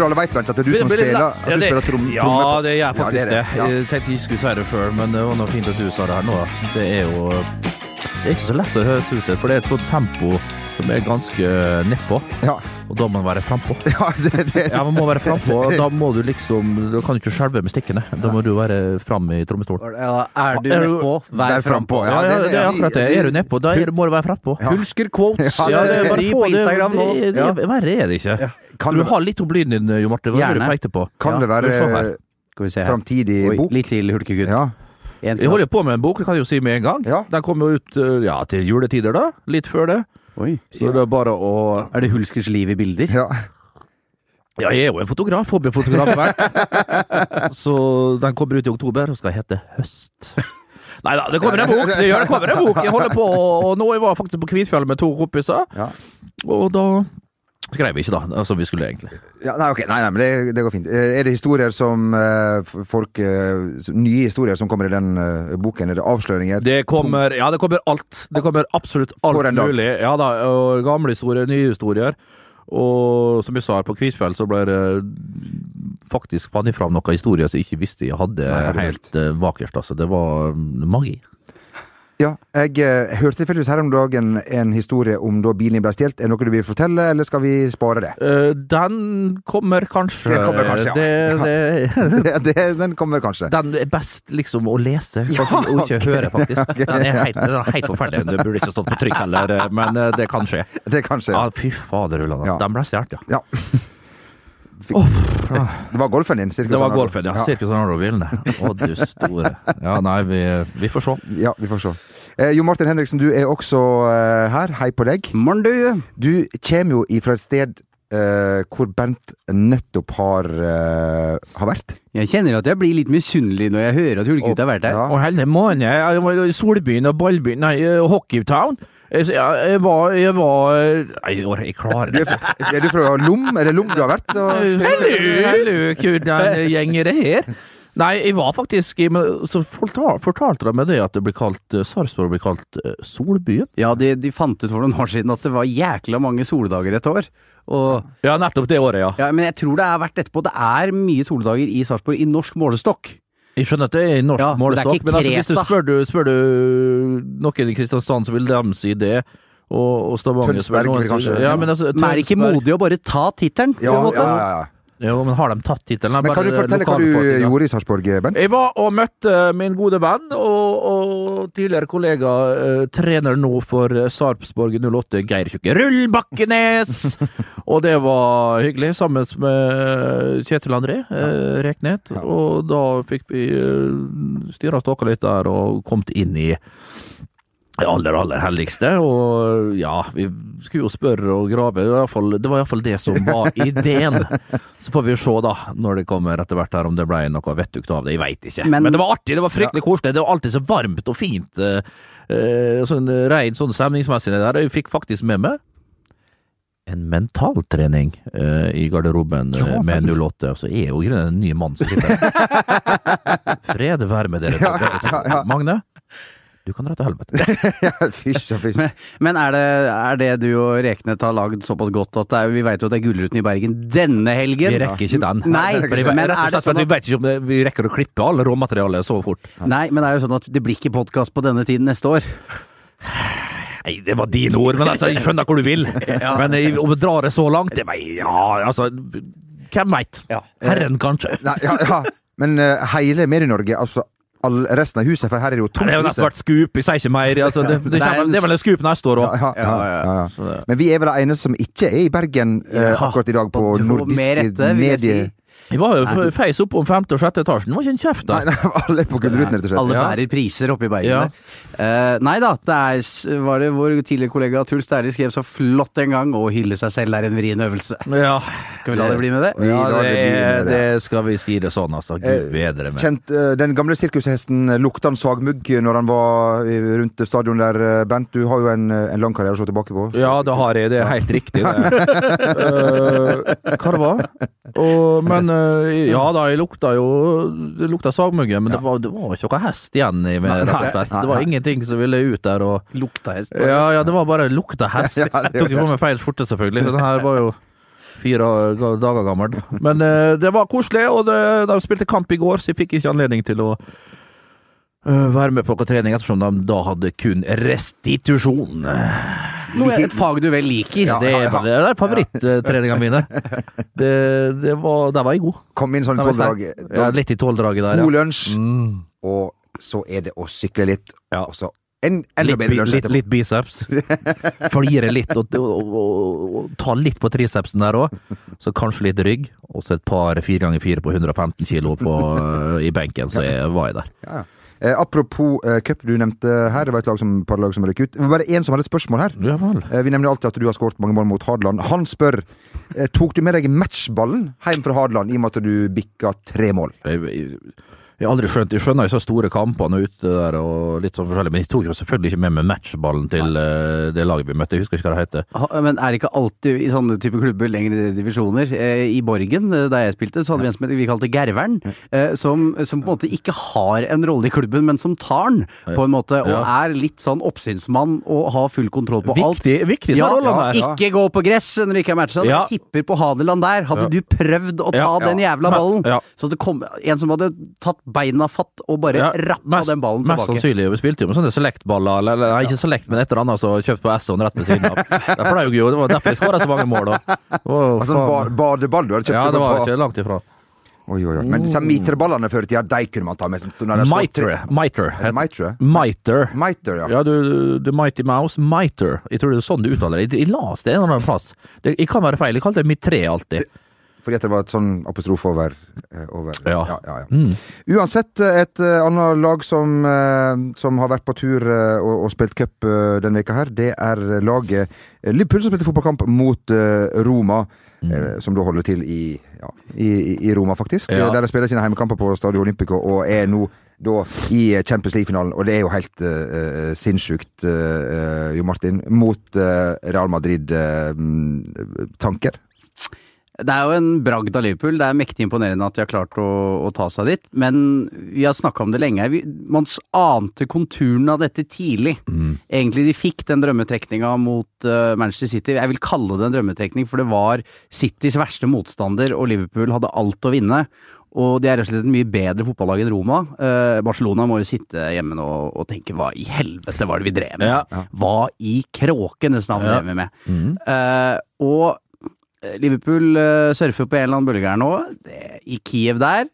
tror alle vet, Bent, at det er du som spiller, ja, at du spiller trom, Ja, tromme på- det gjør jeg faktisk Ja, det. Ja. Jeg tenkte jeg skulle si det før, men det var noe fint at du sa det her nå. Det er jo Det er ikke så lett å høres ut, for det er et sånt tempo som er ganske nedpå, Ja. og da må man være frampå. Ja, det, det. Ja, man må være frampå, da må du liksom Da kan du ikke skjelve med stikkene. Da må du være fram i trommestolen. Ja, er du nedpå, Vær frampå. Ja, ja, det er akkurat det. Er du nedpå, da må du være frampå. Ja. Hulsker quotes. Ja, det er bare på det. Instagram nå. Verre er det ikke. Kan Du har litt om lyden din, Jo Marte. Hva er det du pekte på? kan det være vi framtidig bok? litt til hulkegutt. Ja. Jeg holder på med en bok, det kan jeg jo si med en gang. Ja. Den kommer jo ut eh, ja, til juletider, da. Litt før det. Oi. Så det er bare å Er det Hulskers liv i bilder? ja. Ja, jeg er jo en fotograf. Hobbyfotograf. etter. Så den kommer ut i oktober og skal hete Høst. Nei da, det kommer en bok! Det gjør det kommer en bok! Jeg holder på, og nå jeg var faktisk på Kvitfjell med to kompiser, Ja. og da skrev vi ikke, da. som vi skulle egentlig. Ja, nei, ok, nei, nei, men det, det går fint. Eh, Er det historier som eh, folk eh, Nye historier som kommer i den boken? Er det avsløringer? Det kommer, ja, det kommer alt. Det kommer absolutt alt mulig. Ja da, og gamle historier, nye historier. Og som jeg sa her på Kvitfjell, så ble det faktisk fant jeg fram noen historier som jeg ikke visste jeg hadde Nei, helt vakkert. Altså, det var magi. Ja, jeg eh, hørte tilfeldigvis her om dagen en historie om da bilen ble stjålet. Er det noe du vil fortelle, eller skal vi spare det? Uh, den kommer kanskje. Den kommer kanskje, ja. Det, det, det, det den kommer kanskje. den er best liksom å lese, Ja, sånn, og ikke høre, faktisk. Den er helt, den er helt forferdelig. Det burde ikke stått på trykk heller, eh, men det kan skje. Det kan skje. Ja, fy fader, Ulland. Ja. Den ble stjålet, ja. Ja. Det var golfen din? Det var golfen, ja. Sirkus Arnardo-bilene. Å, du store. Ja, nei, vi, vi får se. Ja, vi får se. Eh, jo Martin Henriksen, du er også eh, her. Hei på deg. Morn, du. Du kommer jo fra et sted eh, hvor Bent nettopp har, eh, har vært. Jeg kjenner at jeg blir litt misunnelig når jeg hører at Hulkegutt har vært der. Ja. Og hele måne. Jeg var i Solbyen og Ballbyen, nei, eh, Hockeytown. Jeg, jeg, var Jeg var Nei, jeg klarer det. er, er du fra Lom? Er det Lom du har vært? Hello, Hallo, hallo, hvordan gjeng er det her? Nei, jeg var faktisk i Så fortalte de meg det at det ble kalt eh, Sarpsborg ble kalt eh, Solbyen. Ja, de, de fant ut for noen år siden at det var jækla mange soldager et år. Og, Ja, nettopp det året, ja. ja, men jeg tror det er verdt etterpå. Det er mye soldager i Sarpsborg i norsk målestokk. Jeg skjønner at det er i norsk Ja, men målestokk, men altså, hvis du spør, du spør du noen i Kristiansand, så vil de si det. Og, og Stavanger Tønsberg, vil kanskje? Ja, men altså, Men er det ikke modig å bare ta tittelen? ja, ja, ja, ja. Jo, men har de tatt tittelen? Men kan du fortelle hva du gjorde i Sarpsborg, Bent? Jeg var og møtte min gode venn og, og tidligere kollega, uh, trener nå for eh, Sarpsborg 08, Geir Tjukke Rullbakkenes! og det var hyggelig, sammen med Kjetil André eh, Reknet. Ja. Og da fikk vi uh, styra stokka litt der og kommet inn i det aller, aller helligste. Og ja, vi skulle jo spørre og grave. Det var iallfall det, var i hvert fall det som var ideen. Så får vi jo se, da, når det kommer etter hvert her, om det ble noe vettugt av det. Jeg veit ikke. Men- Men, det var artig. Det var fryktelig koselig. Det var alltid så varmt og fint. eh, eh, sånn rein sånn stemningsmessig det der. Jeg fikk faktisk med meg en mentaltrening uh, i garderoben Ja, med vel. 08. Så er jo grunnen en ny mann som sitter. Fred være med dere. Ja, ja, ja. Magne, du kan dra til helvete. Ja, Fysj og fysj. Men, men er, det, er det du og Reknet har lagd såpass godt at det er, vi vet jo at det er Gullruten i Bergen denne helgen? Vi rekker ikke den. Nei, Men vi, men er det sånn at vi vet ikke om det, vi rekker å klippe alle råmaterialet så fort. Nei, men det er jo sånn at det blir ikke podkast på denne tiden neste år. Nei, det var dine ord, men altså, jeg skjønner hvor du vil. Men om du drar det så langt, det var, ja, altså Hvem veit? Ja. Herren, kanskje. Nei, ja, ja. Men uh, hele Medie-Norge, altså all, resten av huset, for her er det jo tomt. Det har jo nesten vært skup, jeg sier ikke mer. Altså, det, det, er kommer, det er vel en skup neste år òg. ja, ja, Ja, ja, ja. Men vi er vel de eneste som ikke er i Bergen eh, akkurat i dag på nordiske med rette, vil jeg si. Jeg var jo feis opp om femte og sjette etasjen, det var ikke en kjeft Nei, nei, alle på Gullruten, rett og slett. Alle Ja. bærer priser oppe i Bergen Ja. der. Uh, nei da, det er, var det vår tidligere kollega Truls Dæhlie skrev så flott en gang, å hylle seg selv er en vrien øvelse. Ja, Skal vi la det bli med det? Ja det, det med det. det skal vi si det sånn, altså. Eh, Gud bedre med. Kjent, uh, den gamle sirkushesten eh, lukta han sagmugg når han var rundt stadion der, eh, Bent. Du har jo en, eh, en lang karriere å se tilbake på. Ja, det har jeg. Det er helt riktig, det. uh, hva det var? Og, men eh, ja da, jeg lukta jo Det lukta sagmugge, men det, var, det var ikke noe hest igjen i meg, rett og slett. Det var ingenting som ville ut der og Lukta hest. Ja, ja, det var bare lukta hest. Jeg tok jo på meg feil skjorte, selvfølgelig. Så den her var jo Fire dager gammel. Men eh, det var koselig, og det, de spilte kamp i går, så jeg fikk ikke anledning til å eh, være med på noe trening, ettersom de da hadde kun restitusjon. Noe, et fag du vel liker. Ja. Det er, det er favorittreningene mine. Det, det var, der var jeg god. Kom inn sånn tolvdrag. Ja, litt i tolvdraget der, God lunsj, Mm. og så er det å sykle litt. Ja. Og så en enda Litt, bedre lunsj litt, litt biceps. Flire litt og, og, og, og ta litt på tricepsen der òg. Så kanskje litt rygg, og så et par fire ganger fire på 115 kilo på, eh, i benken, så jeg var jeg der. Ja. Eh, apropos eh, cup du nevnte her, det var et lag som, par lag som røk ut. Det var bare én som hadde et spørsmål her. Ja. Eh, vi nevner alltid at du har skåret mange mål mot Hadeland. Han spør eh, tok du med deg matchballen hjem fra Hadeland i og med at du bikka tre mål. Jeg, jeg, jeg har aldri skjønt Jeg skjønner jo så store kampene ute der og litt sånn forskjellig, men jeg tok jo selvfølgelig ikke med meg matchballen til uh, det laget vi møtte. Jeg husker ikke hva det heter. Ha- Men er det ikke alltid i sånne type klubber lengre divisjoner? Eh, I Borgen, der da jeg spilte, så hadde vi en som vi kalte Gerveren. Eh, som, som på en måte ikke har en rolle i klubben, men som tar den, på en måte. Og er litt sånn oppsynsmann og har full kontroll på alt. Viktig, viktig Ja, så er der. ja. Ikke gå på gress når du ikke er matcha. Ja. Jeg tipper på Hadeland der. Hadde Ja. du prøvd å ta Ja. den jævla ballen, ja. så det kom en som hadde tatt beina fatt og bare Ja, rappa mest- den ballen tilbake. Mest sannsynlig. Vi spilte jo med sånne Select-baller, eller, eller nei, ikke Select, men et eller annet som kjøpt på Esson rett ved siden av. Det fløy jo, det var derfor jeg skåra så mange mål, da. Oh, Altså, bar, badeball du hadde kjøpt ja, det var på- ikke langt ifra. Oi, oi, oi. Men disse mitreballene før i tida, de kunne man ta med. Mitre. Mitre. Mitre. Mitre. Mitre? Miter. Miter, ja. Ja, du, The Mighty Mouse. Mitre. Jeg tror det er sånn du uttaler det. Jeg, jeg las det en eller annen plass. Det, jeg kan være feil. Jeg kalte det Mitre alltid. Fordi at det var et sånn apostrof over, eh, over. Ja. Ja, ja, ja. Mm. Uansett, eh, et eh, annet lag som, som har vært på tur og, og spilt cup denne veka her, det er laget Liverpool som spilte fotballkamp mot Roma. Mm. Som da holder til i, ja, i, i- Roma, faktisk. Der de spiller sine heimekamper på Stadio Olympico og er nå da i Champions League-finalen. Og det er jo helt uh, sinnssykt, uh, Jo Martin, mot uh, Real Madrid-tanker. Det er jo en bragd av Liverpool. Det er mektig imponerende at de har klart å, å ta seg dit. Men vi har snakka om det lenge. Vi, man ante konturene av dette tidlig. Egentlig de fikk den drømmetrekninga mot uh, Manchester City. Jeg vil kalle det en drømmetrekning, for det var Citys verste motstander, og Liverpool hadde alt å vinne. Og de er rett og slett et mye bedre fotballag enn Roma. Eh, Barcelona må jo sitte hjemme nå og tenke hva i helvete var det vi drev med? Ja. Hva i kråkenes navn Ja. drev vi med? Mm. Eh, og Liverpool eh, surfer på en eller annen bølge her nå. Det, I Kiev der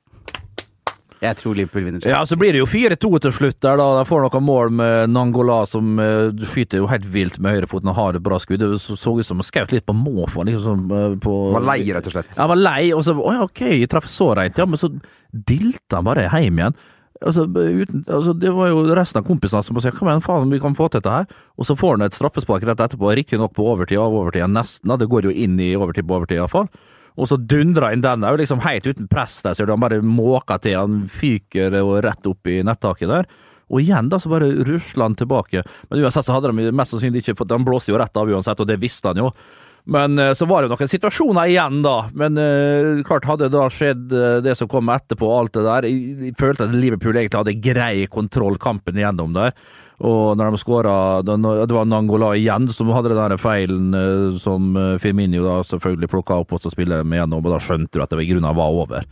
Jeg tror Liverpool vinner. Ja, så blir det jo 4-2 til slutt der, da. De får noen mål med Nangola som uh, skyter jo helt vilt med høyrefoten og har et bra skudd. Det så, så ut som han skjøt litt på måfå, liksom. eh, på, Var lei, rett og slett. Ja, var lei, og så Å ja, ok, jeg traff så reint, ja, men så dilta han bare hjem igjen. Altså, uten, altså, det var jo resten av kompisene som sa hva faen, vi kan få til dette her. Og så får han et straffespark rett etterpå, riktignok på overtid av overtid nesten, det går jo inn i overtid på overtid iallfall. Og så dundrer inn den òg, liksom helt uten press der, ser du. Han bare måker til, han fyker og rett opp i nettaket der. Og igjen da, så bare rusler han tilbake. Men uansett så hadde de mest sannsynlig ikke fått Han blåste jo rett av uansett, og det visste han jo. Men eh, så var det noen situasjoner igjen, da. Men eh, klart, hadde da skjedd eh, det som kom etterpå, alt det der Jeg, følte at Liverpool egentlig hadde grei kontroll kampen igjennom der. Og når de skåra Det var Nangola igjen som hadde den der feilen som Firminio da selvfølgelig plukka opp og så spiller de igjennom, og da skjønte du at det i grunnen var over.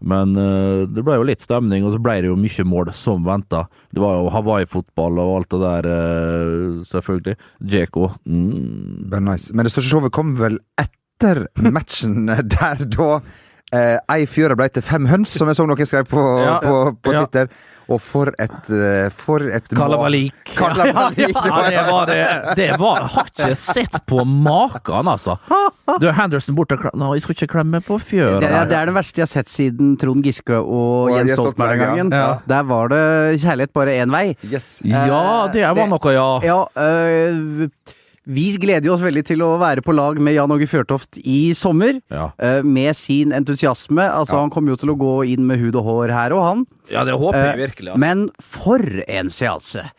Men eh, det ble jo litt stemning, og så ble det jo mye mål som venta. Det var jo Hawaii-fotball og alt det der, eh, selvfølgelig. Djeko. Mm. Nice. Men det største showet kom vel etter matchen, der da eh, ei fjøra blei til fem høns, som jeg så noen skrev på, Ja. på, på Ja. Twitter. Og for et eh, For et Kalabalik. Kalabalik. Ja, det var det. Det var Har ikke sett på maken, altså. Du er Henderson borte og no, Nå, jeg skal ikke klemme på fjøra. Det, det er det verste jeg har sett siden Trond Giske og, Og Jens Jens Stoltenberg, Stoltenberg-gangen. ja. Der var det kjærlighet bare én vei. Yes. Ja, det var noe, ja. Ja, øh, vi gleder oss veldig til å være på lag med Jan Åge Fjørtoft i sommer. Ja, øh, med sin entusiasme. Altså, Ja. han kommer jo til å gå inn med hud og hår her og han. ja det håper Eh, jeg virkelig. Ja. Men for en seanse!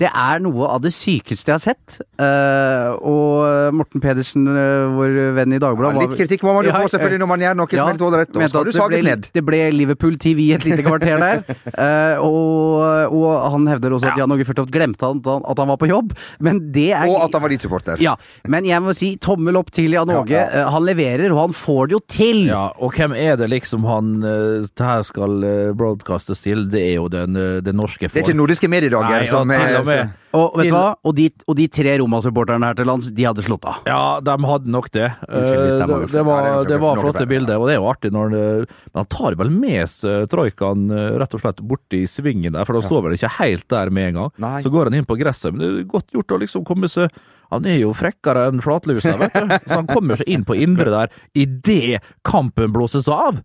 Det er noe av det sykeste jeg har sett. Uh, og Morten Pedersen, uh, vår venn i Ja, litt kritikk må man jo Ja, få selvfølgelig når man gjør noe som er litt ålreit. Da skal du det sages ble- ned. Det ble Liverpool TV et lite kvarter der. Uh, og, og han hevder også at Jan Åge Fjørtoft glemte han, at han var på jobb. Men det er Og at han var ditt supporter. Ja, men jeg må si tommel opp til Jan Åge. Ja, ja. Han leverer, og han får det jo til! Ja, og hvem er det liksom han uh, det her skal broadcastes til? Det er jo den, det norske Det er ikke nordiske mediedager dag, som ja, er med. Og vet Til- du hva? Og de, og de tre Roma-supporterne her til lands, de hadde slått av. Ja, de hadde nok det. Unnskyld det Eh, var det, det var, det var flotte bilder, og det er jo artig når det, Men han tar vel med troikaen eh, rett og slett borti svingen der, for han står vel ikke helt der med en gang. Nei. Så går han inn på gresset, men det er godt gjort å liksom komme seg Han er jo frekkere enn flatlusa, vet du. Så han kommer seg inn på indre der idet kampen blåses av.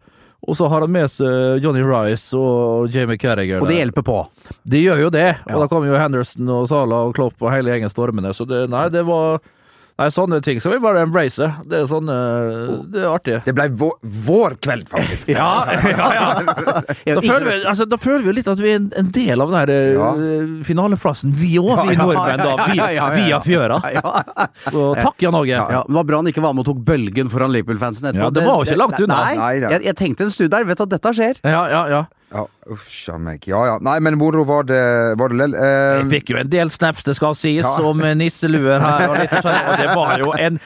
Og så har han med seg Johnny Rice og Jamie Carriger. Og det hjelper på. Det gjør jo det. Og Ja. da kommer jo Henderson og Salah og Klopp og hele gjengen stormende. Så det, nei, det var Nei, sånne ting skal vi bare embrace. Det er sånn Det er artig. Det ble vår, vår kveld, faktisk. Ja, ja, ja. Da føler, vi, altså, da føler vi jo litt at vi er en, en del av den her eh, Ja. finaleplassen. Vi òg, vi nordmenn, da. Vi, ja, ja, ja, ja. via fjøra. Så takk, Jan Åge. Ja, det var bra han ikke var med og tok bølgen foran Liverpool-fansen etterpå. Ja, det var jo ikke langt unna. Nei, jeg, jeg tenkte en stund der, vet du at dette skjer. Ja, ja, ja. Ja, uff a meg. Ja ja. Nei, men moro var det, var det lell. Eh, Jeg fikk jo en del snaps, det skal sies, Ja. om eh, nisseluer her. Og, litt og det var jo en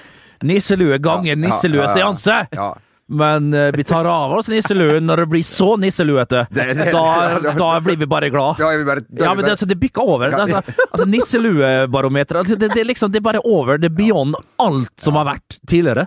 nisselue ganger nisselueseanse. ja. Men eh, vi tar av oss nisseluen når det blir så nisseluete. Det- det- Da, da blir vi bare glad. Vi bare, Ja, men altså, det bykker over. Ja. Altså, altså Nisseluebarometeret altså, det, det, er liksom, det er bare over. Det er beyond alt som har vært tidligere.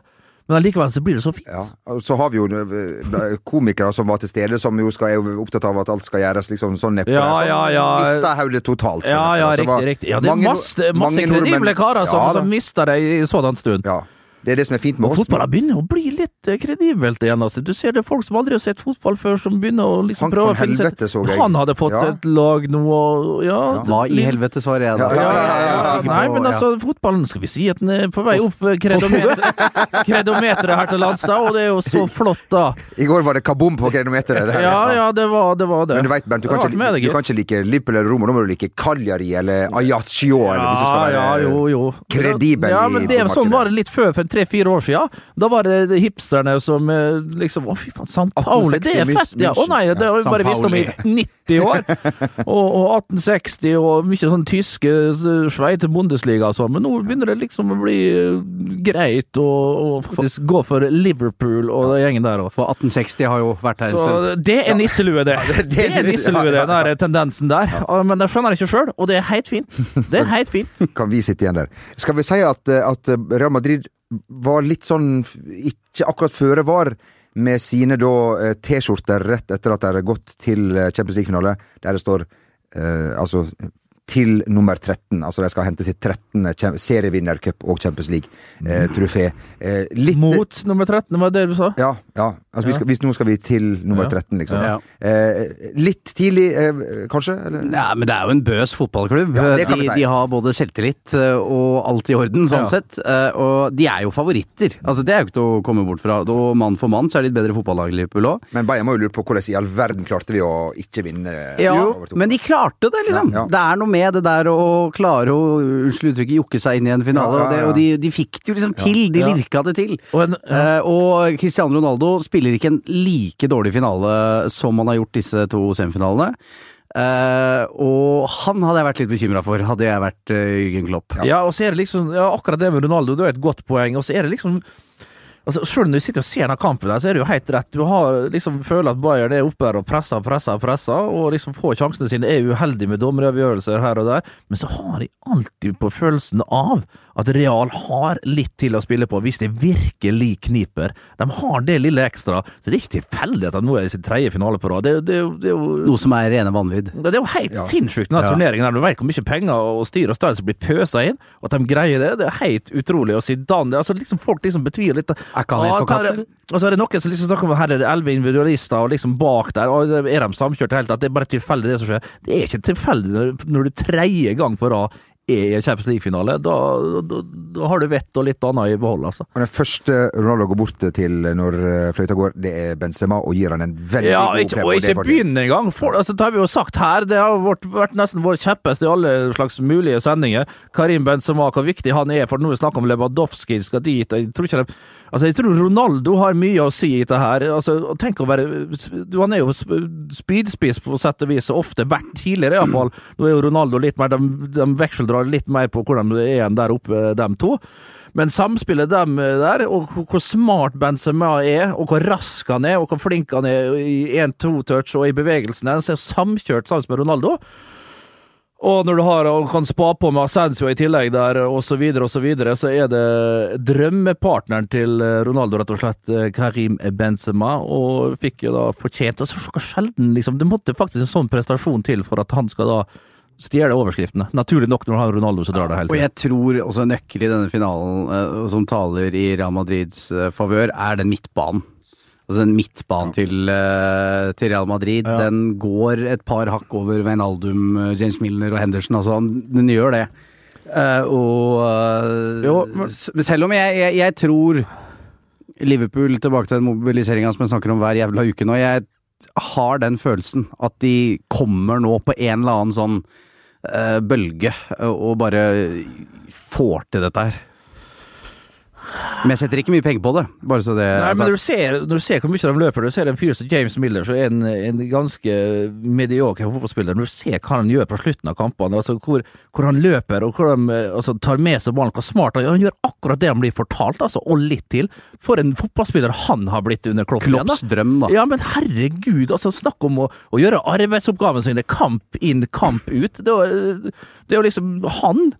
Men allikevel så blir det så fint. ja. Så har vi jo eh, komikere som var til stede, som jo skal, er opptatt av at alt skal gjøres liksom sånn nedpå. Ja, ja, ja. Mista hodet totalt. Ja, ja, Så riktig. riktig. Ja, det er masse, masse kredible karer som, Ja, som mister det i sådan stund. Ja. Det er det som er fint med Og oss. fotballen begynner å bli litt eh, kredibelt igjen. Altså. Du ser det er folk som aldri har sett fotball før, som begynner å liksom Hank prøve å finne Helvete seg. Han hadde fått Ja. seg et lag nå, og ja, Ja. Hva i helvete, svarer jeg da. Ja, ja, ja, ja, ja. Nei, men altså, fotballen skal vi si at den er på vei opp eh, kredometeret kredometer her til lands, da, og det er jo så flott, da. I går var det kabom på kredometeret. det. Ja, ja, det var det. Var det. Men du vet, Bernt, du, kan ikke, du kan ikke like Lippe eller Roma, nå må du like Cagliari eller Ajaccio. eller hvis du skal være ja, jo, jo. kredibel Ja, men det, sånn var det litt før, for tre-fire år siden. Da var det hipsterne som eh, liksom Å, fy faen, San Pauli, det er fett! Ja. Å nei, det har vi bare visst om i 90 år! Og, og 1860 og mye sånn tyske Sveite Bundesliga og sånn, men nå begynner det liksom å bli eh, greit å faktisk gå for Liverpool og gjengen der òg. For 1860 har jo vært her en Så det er nisselue, det. det- Det er nisselue, det, den der tendensen der. Men det skjønner jeg ikke sjøl, og det er helt fint. Det er helt fint. kan vi sitte igjen der. Skal vi si at, eh, at Real Madrid var litt sånn ikke akkurat føre var med sine da eh, T-skjorter rett etter at de har gått til eh, Champions League-finale, der det står eh, altså til nummer 13. Altså de skal hente sitt 13. kjem- serievinnercup og Champions League-trofé. Eh, litt Mot nummer 13, var det det du sa? Ja. ja. Altså, vi skal, hvis nå skal vi til nummer Ja. 13, liksom. Ja. Eh, litt tidlig, eh, kanskje? Eller? Ja, men det er jo en bøs fotballklubb. Ja, de, si. de har både selvtillit eh, og alt i orden, sånn Ja. sett. Eh, Og de er jo favoritter. Altså, det er jo ikke til å komme bort fra. Og mann for mann så er de et bedre fotballag, Liverpool òg. Men Bayern må jo lure på hvordan i all verden klarte vi å ikke vinne. Ja, men de klarte det, liksom. Ja, ja. Det er noe med det der å klare å, unnskyld uttrykket, jokke seg inn i en finale. Ja, ja, Og, det, ja. og de, de fikk det jo liksom til. De Ja. lirka det til. Og en, Eh, og Cristiano Ronaldo spiller ikke en like dårlig finale som han har gjort disse to semifinalene. Eh, og han hadde jeg vært litt bekymra for, hadde jeg vært uh, Jürgen Klopp. ja, og så er det liksom Akkurat det med Ronaldo, det er et godt poeng. Og så er det liksom Altså, Selv når du sitter og ser den kampen, der, så er det jo helt rett. Du har liksom føler at Bayern er oppe her og presser og presser, og presser, og liksom får sjansene sine. Er uheldig med dommeravgjørelser her og der, men så har de alltid på følelsen av at Real har litt til å spille på hvis de virkelig kniper. De har det lille ekstra. Så det er ikke tilfeldig at de nå er i sin tredje finale på rad. Det, det, det, er jo Noe som er rene vanvidd. det er jo helt Ja. sinnssykt, denne Ja. turneringen. Du vet hvor mye penger og styr og stell som blir pøsa inn, og at de greier det. Det er helt utrolig. Og Zidane altså liksom Folk liksom betviler litt Er ikke han helt forkatt, eller? Og så er det noen som liksom snakker om her er det elleve individualister, og liksom bak der og er de samkjørte i det hele tatt. Det er bare tilfeldig, det som skjer. Det er ikke tilfeldig når, når du tredje gang på rad er i en Champions League-finale, da, da, da har du vett og litt annet i behold, altså. Men den første Ronaldo går bort til når eh, fløyta går, det er Benzema, og gir han en veldig Ja, god ikke, klem. og det er ikke begynn engang! For, altså, det har vi jo sagt her, det har vært, vært nesten vår kjeppeste i alle slags mulige sendinger. Karim Benzema, hvor viktig han er, for når vi snakker om Lewandowski skal dit jeg tror ikke det Altså, jeg tror Ronaldo har mye å si i dette her. Altså, tenk å være Han er jo sp- spydspiss på sett og vis, ofte vært tidligere iallfall. Nå er jo Ronaldo litt mer De, de vekseldrar litt mer på hvordan det er der oppe, dem to. Men samspillet dem der, og hvor- smart Benzema er, og hvor rask han er, og hvor flink han er i én-to-touch og i bevegelsene, hans, er samkjørt sammen med Ronaldo. Og når du har og kan spa på med Ascencio i tillegg der, og så videre og så videre, så er det drømmepartneren til eh, Ronaldo, rett og slett, eh, Karim Benzema, og fikk jo da fortjent altså, så sjelden, liksom, Det måtte faktisk en sånn prestasjon til for at han skal da stjele overskriftene. Naturlig nok når du har Ronaldo så drar det hele Og jeg tror også nøkkel i denne finalen eh, som taler i Real Madrids favør, er den midtbanen. Altså den midtbanen til, eh, til Real Madrid, Ja. den går et par hakk over Wijnaldum, eh, James Milner og Henderson. Altså, den gjør det. Eh, og Jo, men- selv om jeg, jeg, jeg tror Liverpool tilbake til den mobiliseringa som jeg snakker om hver jævla uke nå. Jeg har den følelsen at de kommer nå på en eller annen sånn bølge og bare får til dette her. Men jeg setter ikke mye penger på det, bare så det Nei, men når du, ser, når du ser hvor mye de løper, du ser en fyr som James Miller, som er en, en ganske medioker fotballspiller. Når du ser hva han gjør på slutten av kampene, altså hvor, hvor han løper og hvor han eh, altså, tar med seg ballen, hvor smart han gjør. Han gjør akkurat det han blir fortalt, altså, og litt til. For en fotballspiller han har blitt under Klopp. Klopps drøm, da. Ja, men herregud, altså snakk om å, å gjøre arbeidsoppgaven sin kamp inn, kamp ut. Det det er jo liksom Han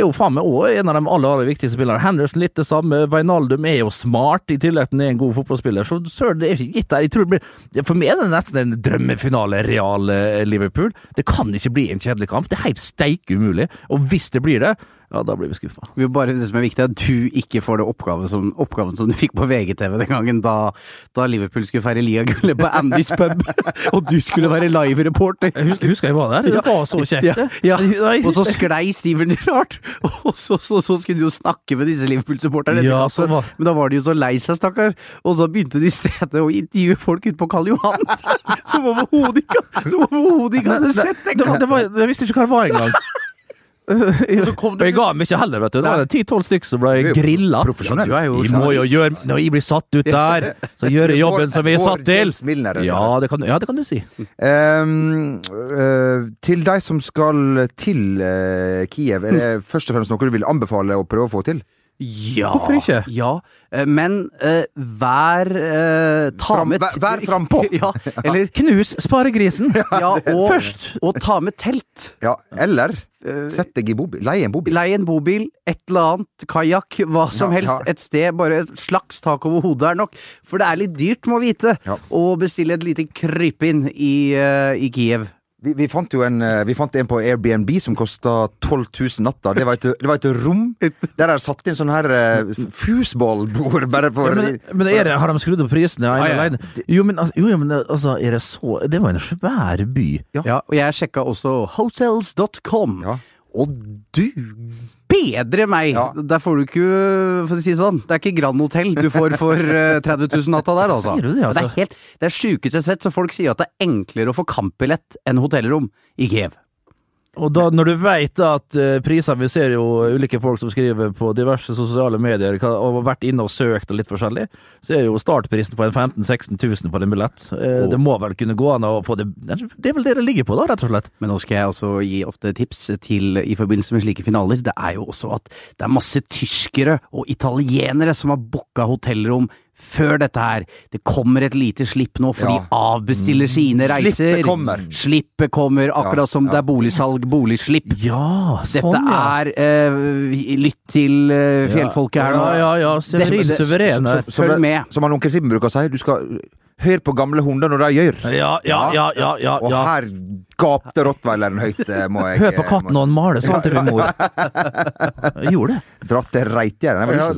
er jo faen meg òg en av de aller, aller viktigste spillerne. Henderson litt det samme. Veinaldum er jo smart, i tillegg til at han er en god fotballspiller. Så søren, det er ikke gitt der. Jeg det for meg er det nesten en drømmefinale, Real eh, Liverpool. Det kan ikke bli en kjedelig kamp. Det er helt steik umulig. Og hvis det blir det, ja, da blir vi skuffa. Det som er viktig, er at du ikke får det oppgave som, oppgaven som du fikk på VGTV den gangen da, da Liverpool skulle feire ligagullet på Andys pub, og du skulle være live-reporter. Jeg husker, husker jeg var der. Det var så kjekt, Ja, det. ja. Og så sklei Steven rart, og så, så, så skulle du jo snakke med disse Liverpool-supporterne. Ja, var- Men da var de jo så lei seg, stakkar. Og så begynte du i stedet å intervjue folk ute på Karl Johan, som overhodet ikke, som overhodet ikke hadde sett det. det, det var, jeg visste ikke hva det var engang. Og jeg ga dem ikke heller, vet du. Det var ti-tolv stykker som ble Du grilla. profesjonell. Du jo Vi må jo gjøre Når jeg blir satt ut der, så gjør jeg jobben som jeg er satt til. Ja, det kan, ja, det kan du si. Um, uh, til deg som skal til uh, Kiev, er det først og fremst noe du vil anbefale å prøve å få til? Ja. Hvorfor ikke? Ja, eh, men uh, vær uh, Ta Fram- med vær- vær frampå. Ja, eller Knus sparegrisen! Ja, og, Først. og ta med telt. Ja, eller sett deg i bobil. Leie en bobil. Leie en bobil, et eller annet, kajakk, hva som Ja, helst. ja. Et sted, bare et slags tak over hodet er nok. For det er litt dyrt, må vite, Ja. å bestille et lite krypinn i, uh, i Kiev. Vi, vi, fant jo en, øh, vi fant en på Airbnb som kosta 12 000 natta. Det var et, det var et rom der er satt inn sånn her uh, fusballbord bare for Ja, men, men er det, har de skrudd opp prisene? ah, ja. Jo, men, altså- jo, men altså, er det så Det var en svær by. Ja. Ja, og jeg sjekka også hotels.com. Ja. Og du bedre meg! Ja. Der får du ikke, for å si det sånn, det er ikke Grand Hotell du får for eh, 30 000 natta der, altså. Sier du det, altså? Det er helt, det er sjukeste sett, så folk sier at det er enklere å få kampbillett enn hotellrom i Kiev. Og da, når du veit at uh, prisene Vi ser jo ulike folk som skriver på diverse sosiale medier og har vært inne og søkt og litt forskjellig, så er jo startprisen på en 15 000-16 000 for en billett. Uh, Oh. Det må vel kunne gå an å få det Det er vel det det ligger på, da, rett og slett. Men nå skal jeg også gi ofte tips til i forbindelse med slike finaler. Det er jo også at det er masse tyskere og italienere som har booka hotellrom før dette her. Det kommer et lite slipp nå, for Ja. de avbestiller sine reiser. Slippet kommer. Slippet kommer, akkurat Ja, som ja. det er boligsalg, boligslipp. Ja, Dette sånn, ja. er uh, Lytt til uh, fjellfolket her nå. Ja, ja, ja. Suverene. Følg med. Som han onkel Simen bruker å si, du skal Hør på gamle hunder når de gjør. Ja, ja, ja, ja, ja, Og her gapte rottweileren høyt, eh, må jeg Hør på eh, katten når han maler, sa han til min mor. Jeg gjorde det. Dratt til Reitgjerdet. Ja,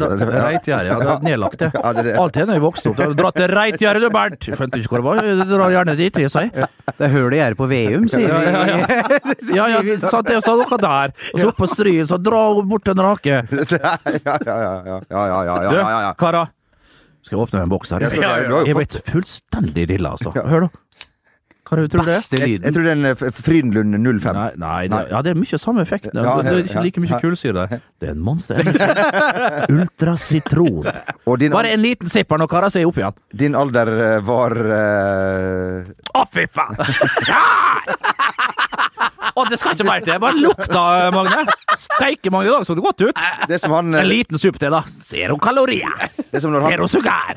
Reitgjerdet. Ja, det er nedlagt, det. Alt Alltid når vi vokste opp. Dratt til Reitgjerdet, du, Bernt! Skjønte ikke hvor det var. Drar gjerne dit, jeg sier. Det er høl i gjerdet på Veum, sier vi. Ja, ja. ja det sa dere der. Og så opp på stryen, så dra bort en rake. Ja, ja, ja. ja, ja, ja, ja, ja, ja. Du, karer. Skal jeg åpne en boks her? Jeg skal- du jo Jeg ble fullstendig dilla, altså. Hør, da. Hva tror du det er? Jeg, jeg tror det er en eh, Frydenlund 05. Nei, nei, det, ja, det er mye samme effekt. Det, Ja, det er ikke like mye ja. kullsyre. Det er en monster. Ultrasitron. Bare en liten sipp her nå, karer, så er jeg oppe igjen. din alder var var uh... Å, fy faen! Å, det skal ikke mer til. Bare lukta, Magne. Steike, Magne, i dag så det godt ut. Det som han En eh, liten suppe til, da. Zero kalorier. Det som når han, Zero sugar.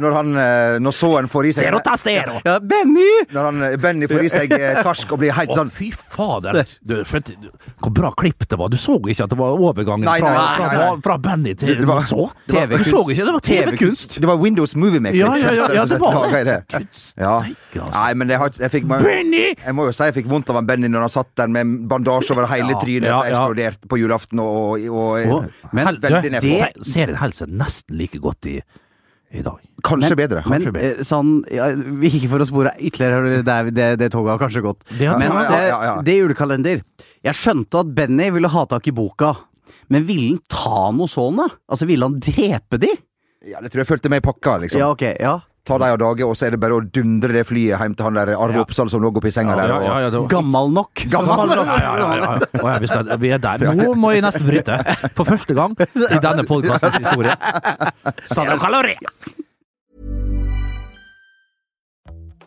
når han eh, Når så-en får i seg Zero tastero. Ja, Benny! Når han, eh, Benny får i seg karsk og blir helt sånn fy fader. Du, for, hvor bra klipp det var. Du så ikke at det var overgangen Nei, nei, nei, fra, fra Benny til Det var- så? det var- Du så ikke? Det var TV-kunst. Det var Windows Movie Maker. Ja, ja, ja, ja, det var det. Kunst. Ja. altså. Nei, men jeg, jeg fikk Benny! Jeg må jo si jeg fikk vondt av han Benny når han satt der med bandasje over hele trynet ja, ja, ja. eksploderte på julaften og, og, og Og, Men hel, veldig du, det se- Serien holder seg nesten like godt i, i dag. Kanskje bedre. Men Kanskje bedre. eh, sånn ja, Ikke for å spore ytterligere, det, er- det, det toget har kanskje gått. Det Men Ja, ja, ja, ja. Det, det julekalender Jeg skjønte at Benny ville ha tak i boka, men ville han ta noe sånne? Altså, ville han drepe de? Ja, det tror jeg fulgte med i pakka, liksom. Ja, ok, ja. Ta de av dage, og så er det bare å dundre det flyet hjem til han der Arve Ja. Oppsal som lå oppi senga der. Og, ja, ja, var- Gammal nok. Gammel nok. Ja, ja, ja, ja. Å, ja, vi, er der. Nå må jeg nesten bryte. For første gang i denne podkastens historie. Zero kalorier!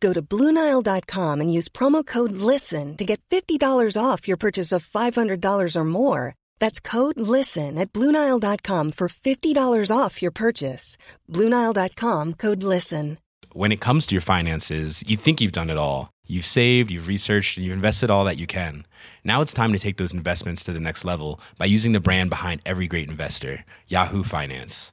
Go to Bluenile.com and use promo code LISTEN to get $50 off your purchase of $500 or more. That's code LISTEN at Bluenile.com for $50 off your purchase. Bluenile.com code LISTEN. When it comes to your finances, you think you've done it all. You've saved, you've researched, and you've invested all that you can. Now it's time to take those investments to the next level by using the brand behind every great investor, Yahoo Finance.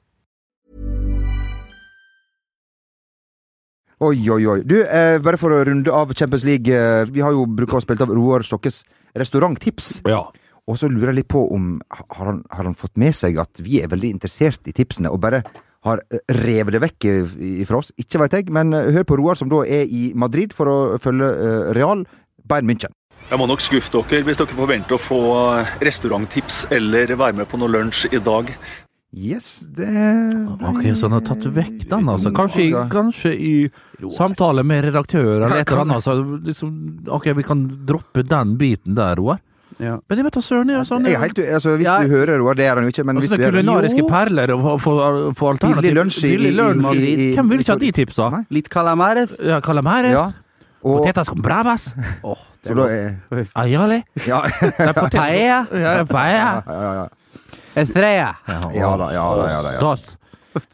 Oi, oi, oi. Du, eh, bare for å runde av Champions League. Eh, vi har jo brukt å spille av Roar Stokkes restauranttips. Ja. Og så lurer jeg litt på om har han, har han fått med seg at vi er veldig interessert i tipsene, og bare har eh, revet det vekk fra oss? Ikke veit jeg, men eh, hør på Roar, som da er i Madrid for å følge eh, Real Bayern München. Jeg må nok skuffe dere hvis dere forventer å få restauranttips eller være med på noe lunsj i dag. Yes, det Ok, så han har tatt vekk den, altså. Kanskje, i- kanskje i samtale med redaktør eller et eller annet. Så liksom, ok, vi kan droppe den biten der, Roar. Ja. Men jeg vet da søren, jeg sånn Jeg er helt, u- altså, hvis Jeg- du hører Roar, det er han jo ikke, men hvis Altså, du det er kulinariske Jo. perler og få- få alternativ. Billig lunsj i- Billig i- lunsj i- i- Hvem vil ikke ha de tipsa? Nei. Litt calamares. Ja, calamares. Ja. Og, potetas con bravas. Åh, så da er Ayale. Ja, potet- Paella. Ja, paella. ja, ja, ja. Estrella. Ja da, ja da. Ja, da, ja.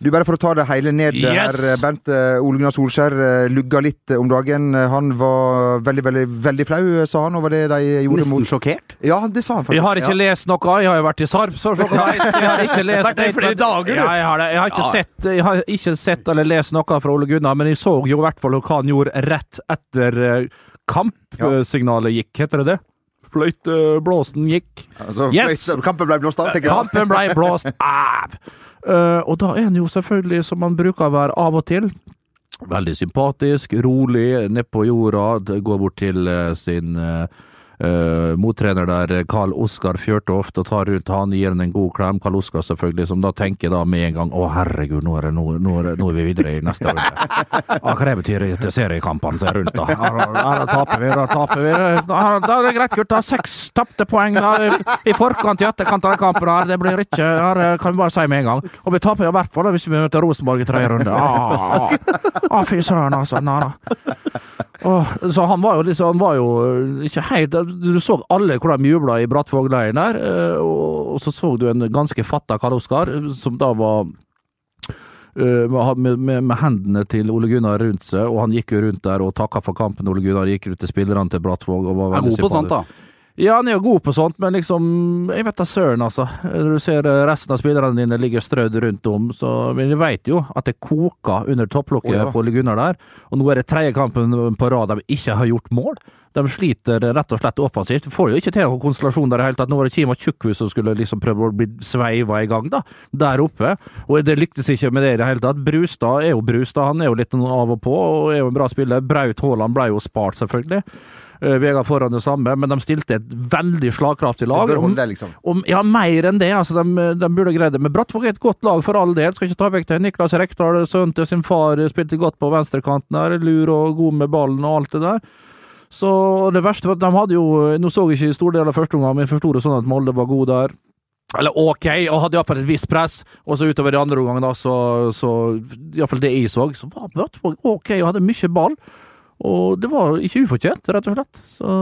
Du, Bare for å ta det hele ned Yes! her, Bent. eh, Ole Gunnar Solskjær eh, lugga litt eh, om dagen. Eh, Han var veldig, veldig veldig flau, sa han, over det de gjorde Nesten mot sjokkert. Ja, det sa han faktisk. Jeg har ikke ja. lest noe, jeg har jo vært i Sarpsborg, så jeg har ikke lest det i flere dager, du. Ja, jeg har det. Jeg har, ikke Ja. sett, jeg har ikke sett eller lest noe fra Ole Gunnar, men jeg så jo i hvert fall hva han gjorde rett etter eh, kampsignalet gikk, heter det det? Fløyteblåsen gikk. Altså, Yes! Kampen ble blåst av, tenker jeg. Kampen ble blåst av! Uh, og da er han jo selvfølgelig, som han bruker å være av og til, veldig sympatisk, rolig, ned på jorda, går bort til eh, sin eh, mottrener der, Karl Oskar Fjørtoft, og tar rundt han, gir han en god klem. Karl Oskar selvfølgelig, som da tenker da med en gang å herregud, nå er, det, nå, nå, er, det, nå er vi videre i neste runde. Ja, hva det betyr i seriekampene som er rundt, da? Da, taper vi, da taper vi. Da, da er det greit, gutta. Seks tapte poeng da, i forkant i etterkant av kampen. her. Det blir ikke her kan vi bare si med en gang. Og vi taper i hvert fall hvis vi møter Rosenborg i tredje runde. Ah, ah, fy søren, altså. Nei, da. Åh, så han var jo liksom Han var jo ikke helt Du så alle hvordan de jubla i Brattvåg-leiren der, eh, og så så du en ganske fatta Karl Oskar, som da var eh, med, med, med, hendene til Ole Gunnar rundt seg, og han gikk jo rundt der og takka for kampen. Ole Gunnar gikk ut til spillerne til Brattvåg og var veldig sympatisk. Ja, han er jo god på sånt, men liksom Jeg vet da søren, altså. Når du ser eh, resten av spillerne dine ligger strødd rundt om, så Men jeg veit jo at det koker under topplokket oh, ja. på Ole Gunnar der. Og nå er det tredje kampen på rad de ikke har gjort mål. De sliter rett og slett offensivt. Får jo ikke til noen konstellasjon der i det hele tatt. Nå var det Kima Tjukkhus som skulle liksom prøve å bli sveiva i gang, da. Der oppe. Og det lyktes ikke med det i det hele tatt. Brustad er jo Brustad. Han er jo litt av og på, og er jo en bra spiller. Braut Haaland ble jo spart, selvfølgelig. Uh, Vegard foran det samme, men de stilte et veldig slagkraftig lag. Det bør holde, liksom. om, ja, mer enn det. altså De, de burde greid det. Men Brattvåg er et godt lag for all del. Skal ikke ta vekk det. Niklas Rekdal, sønnen til sin far, spilte godt på venstrekanten der. Lur og god med ballen og alt det der. Så det verste var at de hadde jo Nå så jeg ikke stor del av første omgang, men forsto det sånn at Molde var god der. Eller ok, og hadde iallfall et visst press. Og så utover i andre omgang, da, så, så Iallfall det jeg så, så var Brattvåg ok og hadde mye ball. Og det var ikke ufortjent, rett og slett. Så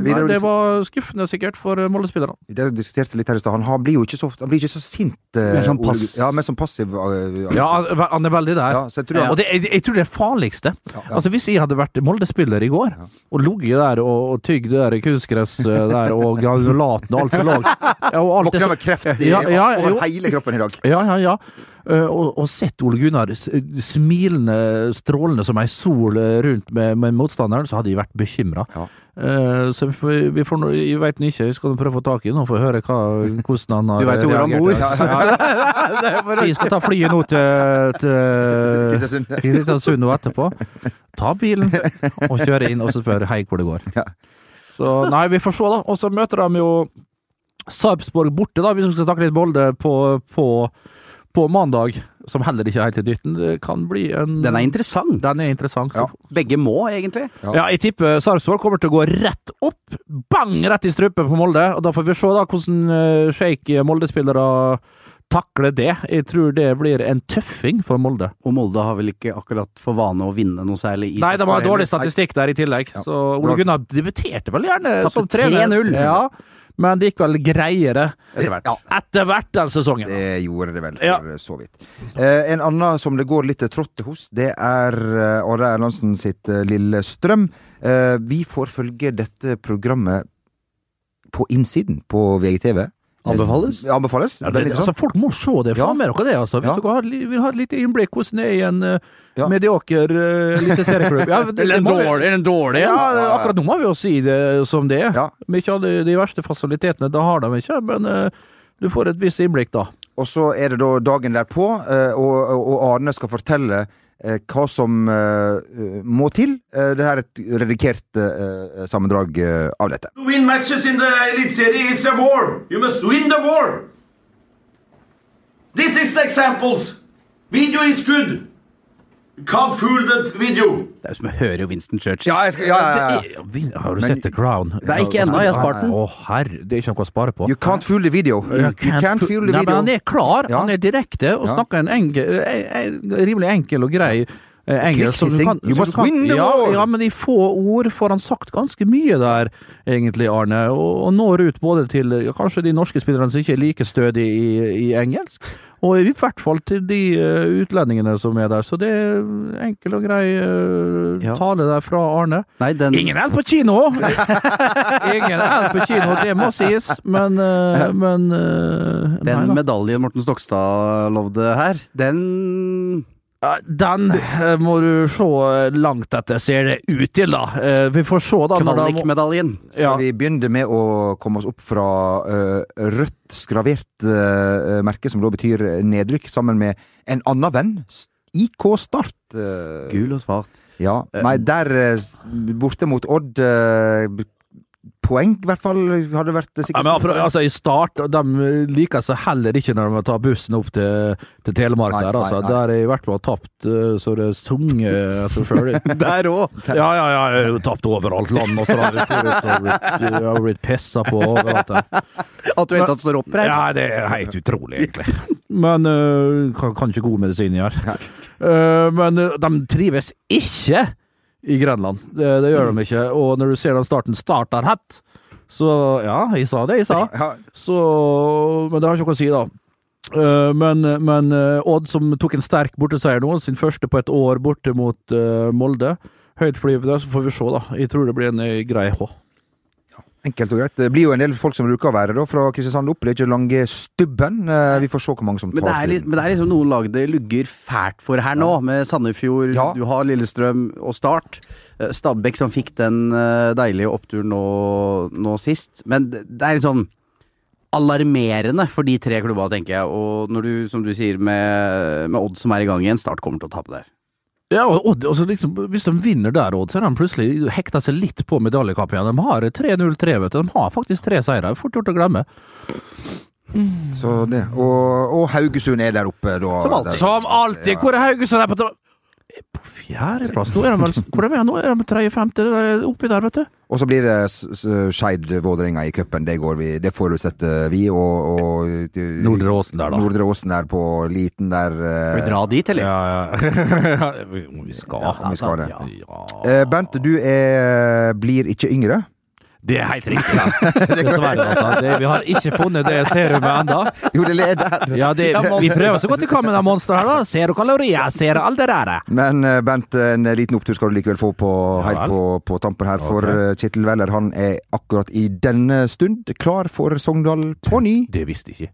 nei, det var skuffende sikkert for eh, Molde-spillerne. Det diskuterte litt her i stad. Han blir jo ikke så, han blir ikke så sint. eh, Mer sånn pass- Ja, mer sånn passiv. eh, Ja, han er veldig der. ja, så jeg tror han, Og det, jeg, jeg tror det farligste Ja, ja. Altså Hvis jeg hadde vært Molde-spiller i går og ligget der og, og tygd det der kunstgress eh, der og granulaten og alt som lå ja, Våkna med kreft i, Ja, ja, over hele kroppen i dag. Ja, ja, ja. Eh, og, og sett Ole Gunnar smilende, strålende som ei sol eh, rundt med, med motstanderen, så hadde jeg vært bekymra. Ja. så vi, får- vi får, jeg veit ikke, vi skal prøve å få tak i ham og få høre hva, hvordan han har Du veit hvor han bor. Ja. Vi skal ta flyet nå til, til. Kristiansund nå etterpå. Ta bilen og kjøre inn, og så spørre hei hvor det går. Ja. Så nei, vi får se, da. Og så møter de jo Sarpsborg borte, da. hvis Vi skal snakke litt Molde på, på, på mandag, som heller ikke er helt i dytten. Det kan bli en Den er interessant. Den er interessant. Ja. Begge må, egentlig. Ja. ja. jeg tipper Sarpsborg kommer til å gå rett opp. Bang! Rett i strupen på Molde. Og da får vi se da hvordan uh, shake Molde-spillere takler det. Jeg tror det blir en tøffing for Molde. Og Molde har vel ikke akkurat for vane å vinne noe særlig i Nei, de har dårlig statistikk der i tillegg. Så Ole Gunnar debuterte vel gjerne Tapte som trener. 3-0. Ja, men det gikk vel greiere Etter hvert. Ja, etter hvert den sesongen. det gjorde det vel, for Ja. så vidt. Eh, en annen som det går litt trått hos, det er eh, Are Erlandsen sitt Lille Strøm. Eh, vi får følge dette programmet på innsiden på VGTV. Anbefales? Ja, anbefales. Ja, det, det, altså, folk må se det. Ja. Få med dere det, altså. Hvis Ja. dere har, vil ha et lite innblikk hvordan det er i en uh, Ja. medioker uh, eliteserieklubb. Ja, det- eller en dårlig, en dårlig Ja, akkurat nå må vi jo si det som det er. Ja. Med ikke alle de verste fasilitetene, da har de ikke, men uh, du får et visst innblikk, da. Og så er det da dagen derpå, uh, og, og Arne skal fortelle eh, hva som eh, eh, må til. Eh, det her er et redigert eh, sammendrag eh, av dette. To win matches in the Elite Series is a war. You must win the war. This is the examples. Video is good. Can't fool that video. Det er jo som å høre Winston Churchill. Ja, jeg skal, ja, ja, ja. Det Har du Men- sett The Crown? Det er ikke ennå, jeg har spart den. Å herre, det er ikke noe å spare på. You can't fool the video. You, you can't fu- fool the video. Nei, men han er klar, han er direkte og Ja. snakker en enkel, eh, eh, rimelig enkel og grei eh, engelsk. som du kan- You must kan- win the ja, war. Ja, men i få ord får han sagt ganske mye der, egentlig, Arne. Og, og når ut både til kanskje de norske spillerne som ikke er like stødige i, i engelsk, og i hvert fall til de eh, utlendingene som er der. Så det er enkel og grei eh, Ja. tale der fra Arne. Nei, den Ingen eld på kino! Ingen eld på kino, det må sies, men, eh, men nei Den da. medaljen Morten Stokstad lovde her, den Den eh, må du se langt etter, ser det ut til, da. Eh, Vi får se, da. Kvalikmedaljen. Skal Ja. vi begynne med å komme oss opp fra uh, rødt skravert uh, merke, som da betyr nedrykk, sammen med en annen venn? IK Start. Uh, Gul og svart. Ja. Nei, der borte mot Odd Poeng, i hvert fall, hadde vært Ja, sikkert. men altså, I start, de liker seg heller ikke når de tar bussen opp til, til Telemark. Nei, der, altså. nei, nei. Der er i hvert fall tapt eh, så det sunger etter sjøl. Der òg! Ja, ja, ja, jeg har tapt overalt. Land og strand. Jeg har blitt- pissa på overalt. der. At du i det tatt står oppreist. Ja, det er helt utrolig, egentlig. Men uh, kan, kan ikke god medisin gjøre. Uh, men uh, de trives ikke i Grenland. Det, det gjør de ikke. Og når du ser den starten starter hett, så Ja, jeg sa det jeg sa. Så Men det har ikke noe å si, da. Uh, men men uh, Odd, som tok en sterk borteseier nå, sin første på et år borte mot uh, Molde. Høytflyvende, så får vi se, da. Jeg tror det blir en grei H. enkelt og greit. Det blir jo en del folk som bruker å være da, fra Kristiansand opp. Det er ikke lange stubben. Eh, Vi får se hvor mange som Men tar det, er litt, men det er liksom noen lag det lugger fælt for her nå, med Sandefjord, Ja. du har Lillestrøm og Start. Eh, Stabæk som fikk den eh, deilige oppturen nå, nå sist. Men det det er litt sånn alarmerende for de tre klubba, tenker jeg. Og når du, som du sier, med, med Odd som er i gang igjen, Start kommer til å tape der. Ja, og og, altså liksom, Hvis de vinner der, Odd, så har de plutselig hekta seg litt på medaljekampen igjen. De har 3-0-3, vet du. De har faktisk tre seire. Det er Fort gjort å glemme. Så det. Og, og Haugesund er der oppe, da. Som alltid. Der. Som alltid! Hvor er Haugesund? Er på, på fjerdeplass? Nå er de vel Hvor er de? Nå er de tredje-femte? Oppi der, vet du. Og så blir det s- s- Skeid Vålerenga i cupen. Det, vi- det forutsetter vi. Og, og Nordre Åsen der, da. Nordre Åsen der på liten der. Skal vi eh, dra dit, eller? Ja, ja. Vi vi skal. om vi skal det. Ja. Eh, Bent, du er, blir ikke yngre. Det er helt riktig. da. Dessverre, altså. Det, vi har ikke funnet det serumet ennå. Jo, det er der. Ja, det, vi prøver så godt vi kan med det monsteret her, da. Zero kalorier, zero alderere. Men eh, Bent, en liten opptur skal du likevel få på, helt på, på tampen her. For okay. eh, Kjetil Weller han er akkurat i denne stund klar for Sogndal på ny. Det visste jeg ikke.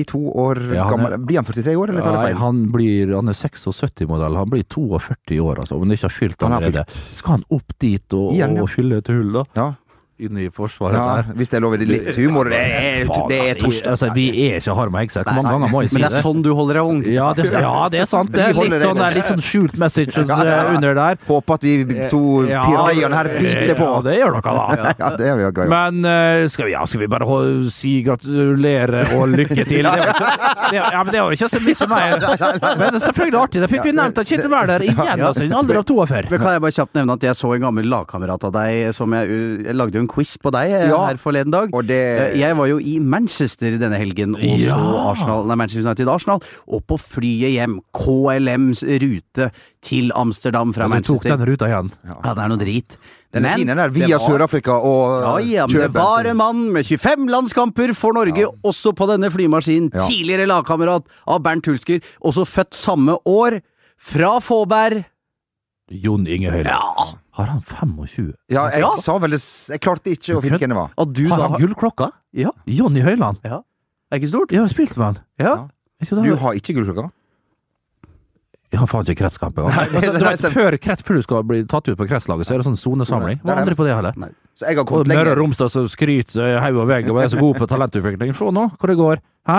42 år Ja, han gammel. Blir han 43 år, eller tar Nei, jeg feil? han, blir, han er 76-modell. Han blir 42 år, altså. Om han ikke har fylt allerede. Skal han opp dit og, Igjen, ja. og fylle et hull, da? Ja, Inne i forsvaret ja, der? hvis det er lov. Det er litt humor. Det er, det er altså, torsdag. Altså, vi er ikke Harm og Hegseth. Hvor mange ganger må jeg si det? Men det? det er sånn du holder deg ung. Ja, det, ja, det er sant. Det er litt det. sånn, der, litt sånn skjult messages Ja, ja, ja. under der. Håper at vi to pirajaene her biter på. Ja, det gjør dere da. Ja, det gjør vi også. Men eh, skal, vi, ja, skal vi bare si gratulere og lykke til? Det var ikke, det, ja, men det var ikke så mye mer. Men det er selvfølgelig artig. Det fikk vi nevnt av Kjetil Wæler igjen, altså, i en alder av 42. Men kan jeg bare kjapt nevne at jeg så en gammel lagkamerat av deg som jeg, jeg lagde en quiz på deg eh, Ja. her forleden dag. Og det Eh, Jeg var jo i Manchester denne helgen og Ja. så Arsenal, nei, Manchester United Arsenal. Og på flyet hjem, KLMs rute til Amsterdam fra Ja, du tok Manchester. den ruta igjen. Ja, det er noe drit. Den er fine, der. Via var- Sør-Afrika og Ja, ja, men det var en mann med 25 landskamper for Norge, også på denne flymaskinen. Ja. Tidligere lagkamerat av Bernt Hulsker, også født samme år. Fra Fåberg. Jon Inge Høyre. Ja, Har han 25? Ja, jeg Ja. sa vel Jeg klarte ikke å finne hvem det var. Har da han gullklokka? Ja, Jonny Høyland? ja. Er ikke stort? Jeg har spilt med han. Ja. Ja. Du har ikke gullklokka? Jeg har faen ikke kretskamp engang. Altså, du vet, før, krets, før du skal bli tatt ut på kretslaget, så er det sånn sonesamling. Var aldri på det heller. Nei. Så jeg har Og kommet Møre og. Romsdal som skryter haug og vegg og er så god på talentutvikling. Se nå hvor det går. Hæ?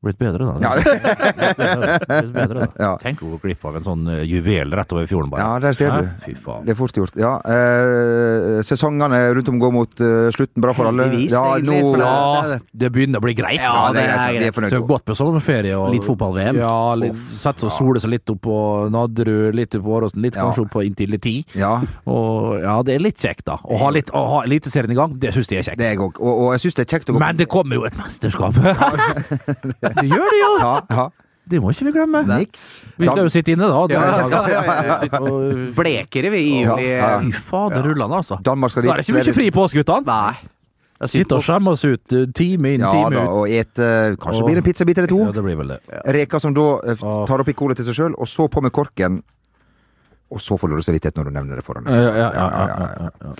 Blitt bedre, da. Ja. Blitt bedre, da. Ja. Tenk å gå glipp av en sånn eh, juvel rett over fjorden, bare. Ja, der ser du. Fy faen. Det er fort gjort. Ja, eh, sesongene rundt om går mot eh, slutten. Bra for alle. Heldigvis, Ja, egentlig, nå, for det- Ja, det begynner å bli greit. Ja, det er det er greit. Godt på sommerferie. Og, Litt fotball-VM. Ja, litt, sette seg og sole seg litt opp på Nadderud, litt på Åråsen, litt Ja. kanskje opp på inntil ti. Ja, Og ja, det er litt kjekt, da. Å ha, litt, å ha Eliteserien i gang, det syns jeg er kjekt. det er jeg òg. Og, og jeg syns det er kjekt å gå Men det kommer jo et mesterskap! det gjør det jo! Ja, ja. Det må ikke vi glemme. Niks. Vi skal jo sitte inne, da. Ja, ja, Da- ja, ja, ja. Blekere, vi, i juli. Fy fader rullende, altså. Danmark skal Da er det ikke mye fri på oss, guttene. Nei. Sitte og skjemme oss ut eh, time inn, Ja time da, ut. og et, Kanskje Og- blir det en pizzabit eller to. Ja, det blir vel det. Reka som da eh, tar oppi cola til seg sjøl, og så på med korken. Og så får du dårlig samvittighet når du nevner det foran Ja, ja, ja, ja, ja, ja.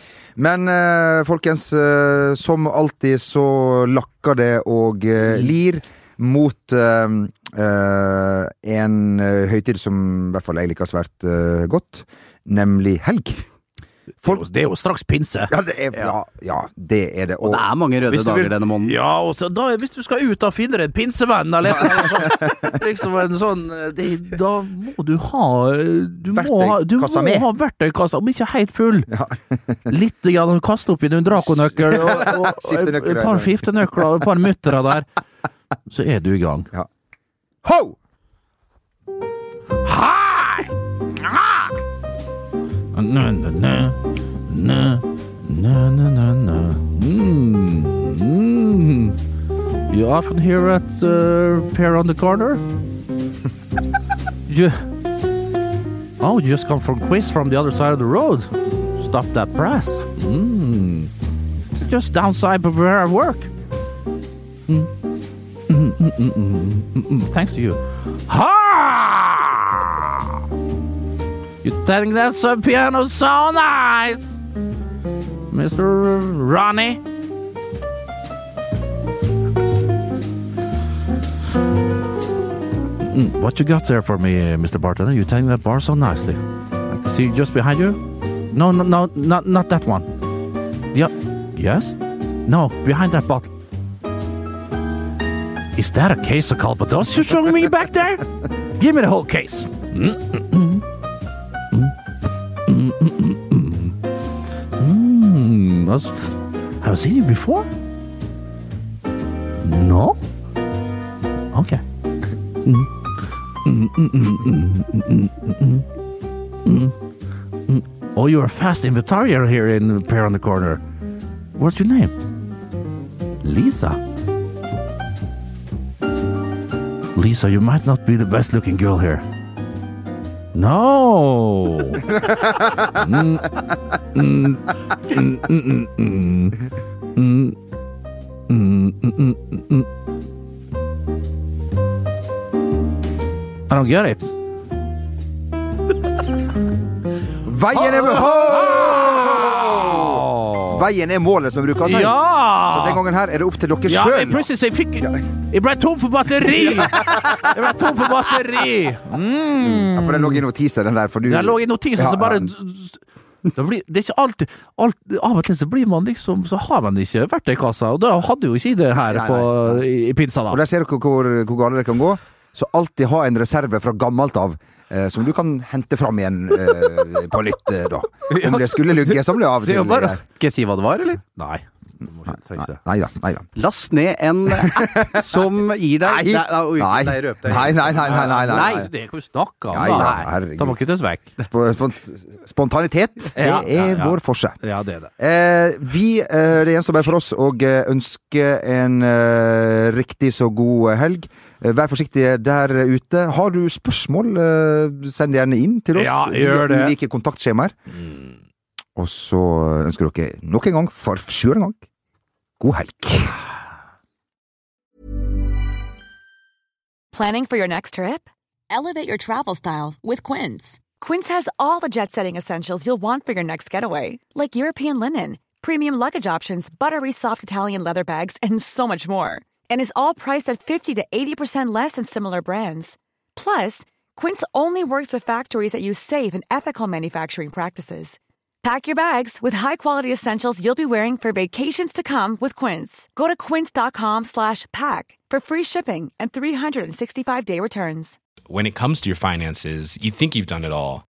Men eh, folkens, eh, som alltid så lakker det og eh, lir mot eh, eh, en eh, høytid som i hvert fall jeg liker svært godt, nemlig helg. Folk Det er jo straks pinse. Ja, det er, ja, ja, det er det. Og det er mange røde Hvis dager vil- denne måneden. Ja, og så da, hvis du skal ut og finne deg en pinsevenn, eller eller liksom en sånn det, Da må du ha Du må ha, du må ha verktøykassa, om ikke helt full. Ja. Litt grann kaste oppi en drakonøkkel og, og, og et par skiftenøkler og et par muttere der. Så er du i gang. Ho! Hei! Ah! Mm, mm. You often hear at uh, Pair on the Corner? you, oh, you just come from quiz from the other side of the road. Stop that press. Mm. It's just downside of where I work. Mm. Mm, mm, mm, mm, mm, mm. Thanks to you. Ha! You think that's a piano so nice, Mr. Ronnie? Mm, what you got there for me, uh, Mr. Bartender? You telling that bar so nicely. I can see just behind you. No, no, no, not not that one. Yeah, yes, no, behind that bottle. Is that a case of Calvados you're showing me back there? Give me the whole case. Mm. Mm. Mm. Have I seen you before? No? Okay. Oh, you're a fast inventarian here in Pair on the Corner. What's your name? Lisa. Lisa, you might not be the best looking girl here. No. Mm, mm, mm. I don't get it. Veien er Ho! Veien er målet, som jeg bruker å si. Så den gangen her er det opp til dere Ja, sjøl. plutselig jeg fikk Jeg ble tom for batteri! Jeg ble tom for batteri! Mm. For den lå i notiser, den der. For du Jeg lå i notisen, Ja, så bare ja. det, blir, det er ikke alltid alt, Av og til så blir man liksom Så har man ikke verktøykassa, og da hadde jo ikke det her Nei, på, nei, i, i pinsa, Og der ser dere hvor, hvor gale det kan gå. Så alltid ha en reserve fra gammelt av. Eh, som du kan hente fram igjen eh, på nytt, eh, da. Om det skulle lugge, som det av og til gjør. Skal jeg si hva det var, eller? Nei. Nei. Nei. Nei. Last ned en app som gir deg Nei. Nei, Nei. nei. Nei, nei, det kan vi snakke om, da. herregud. Må ikke tas vekk. Sp spont spontanitet, det er ja. vår forse. Ja, det er det. Eh, vi, det gjenstår bare for oss å ønske en riktig så god helg. Eh, vær forsiktig der ute. Har du spørsmål, eh, send gjerne inn til oss. Ja, gjør det. Ulike kontaktskjemaer. Og så ønsker dere nok en gang, for sjuende gang, god helg. Planning for your next trip? Elevate your travel style with Quince. Quince has all the jet setting essentials you'll want for your next getaway, like European linen, premium luggage options, buttery soft Italian leather bags, and so much more. And is all priced at 50 to 80% less than similar brands. Plus, Quince only works with factories that use safe and ethical manufacturing practices. Pack your bags with high-quality essentials you'll be wearing for vacations to come with Quince. Go to quince.com slash pack for free shipping and 365-day returns. When it comes to your finances, you think you've done it all.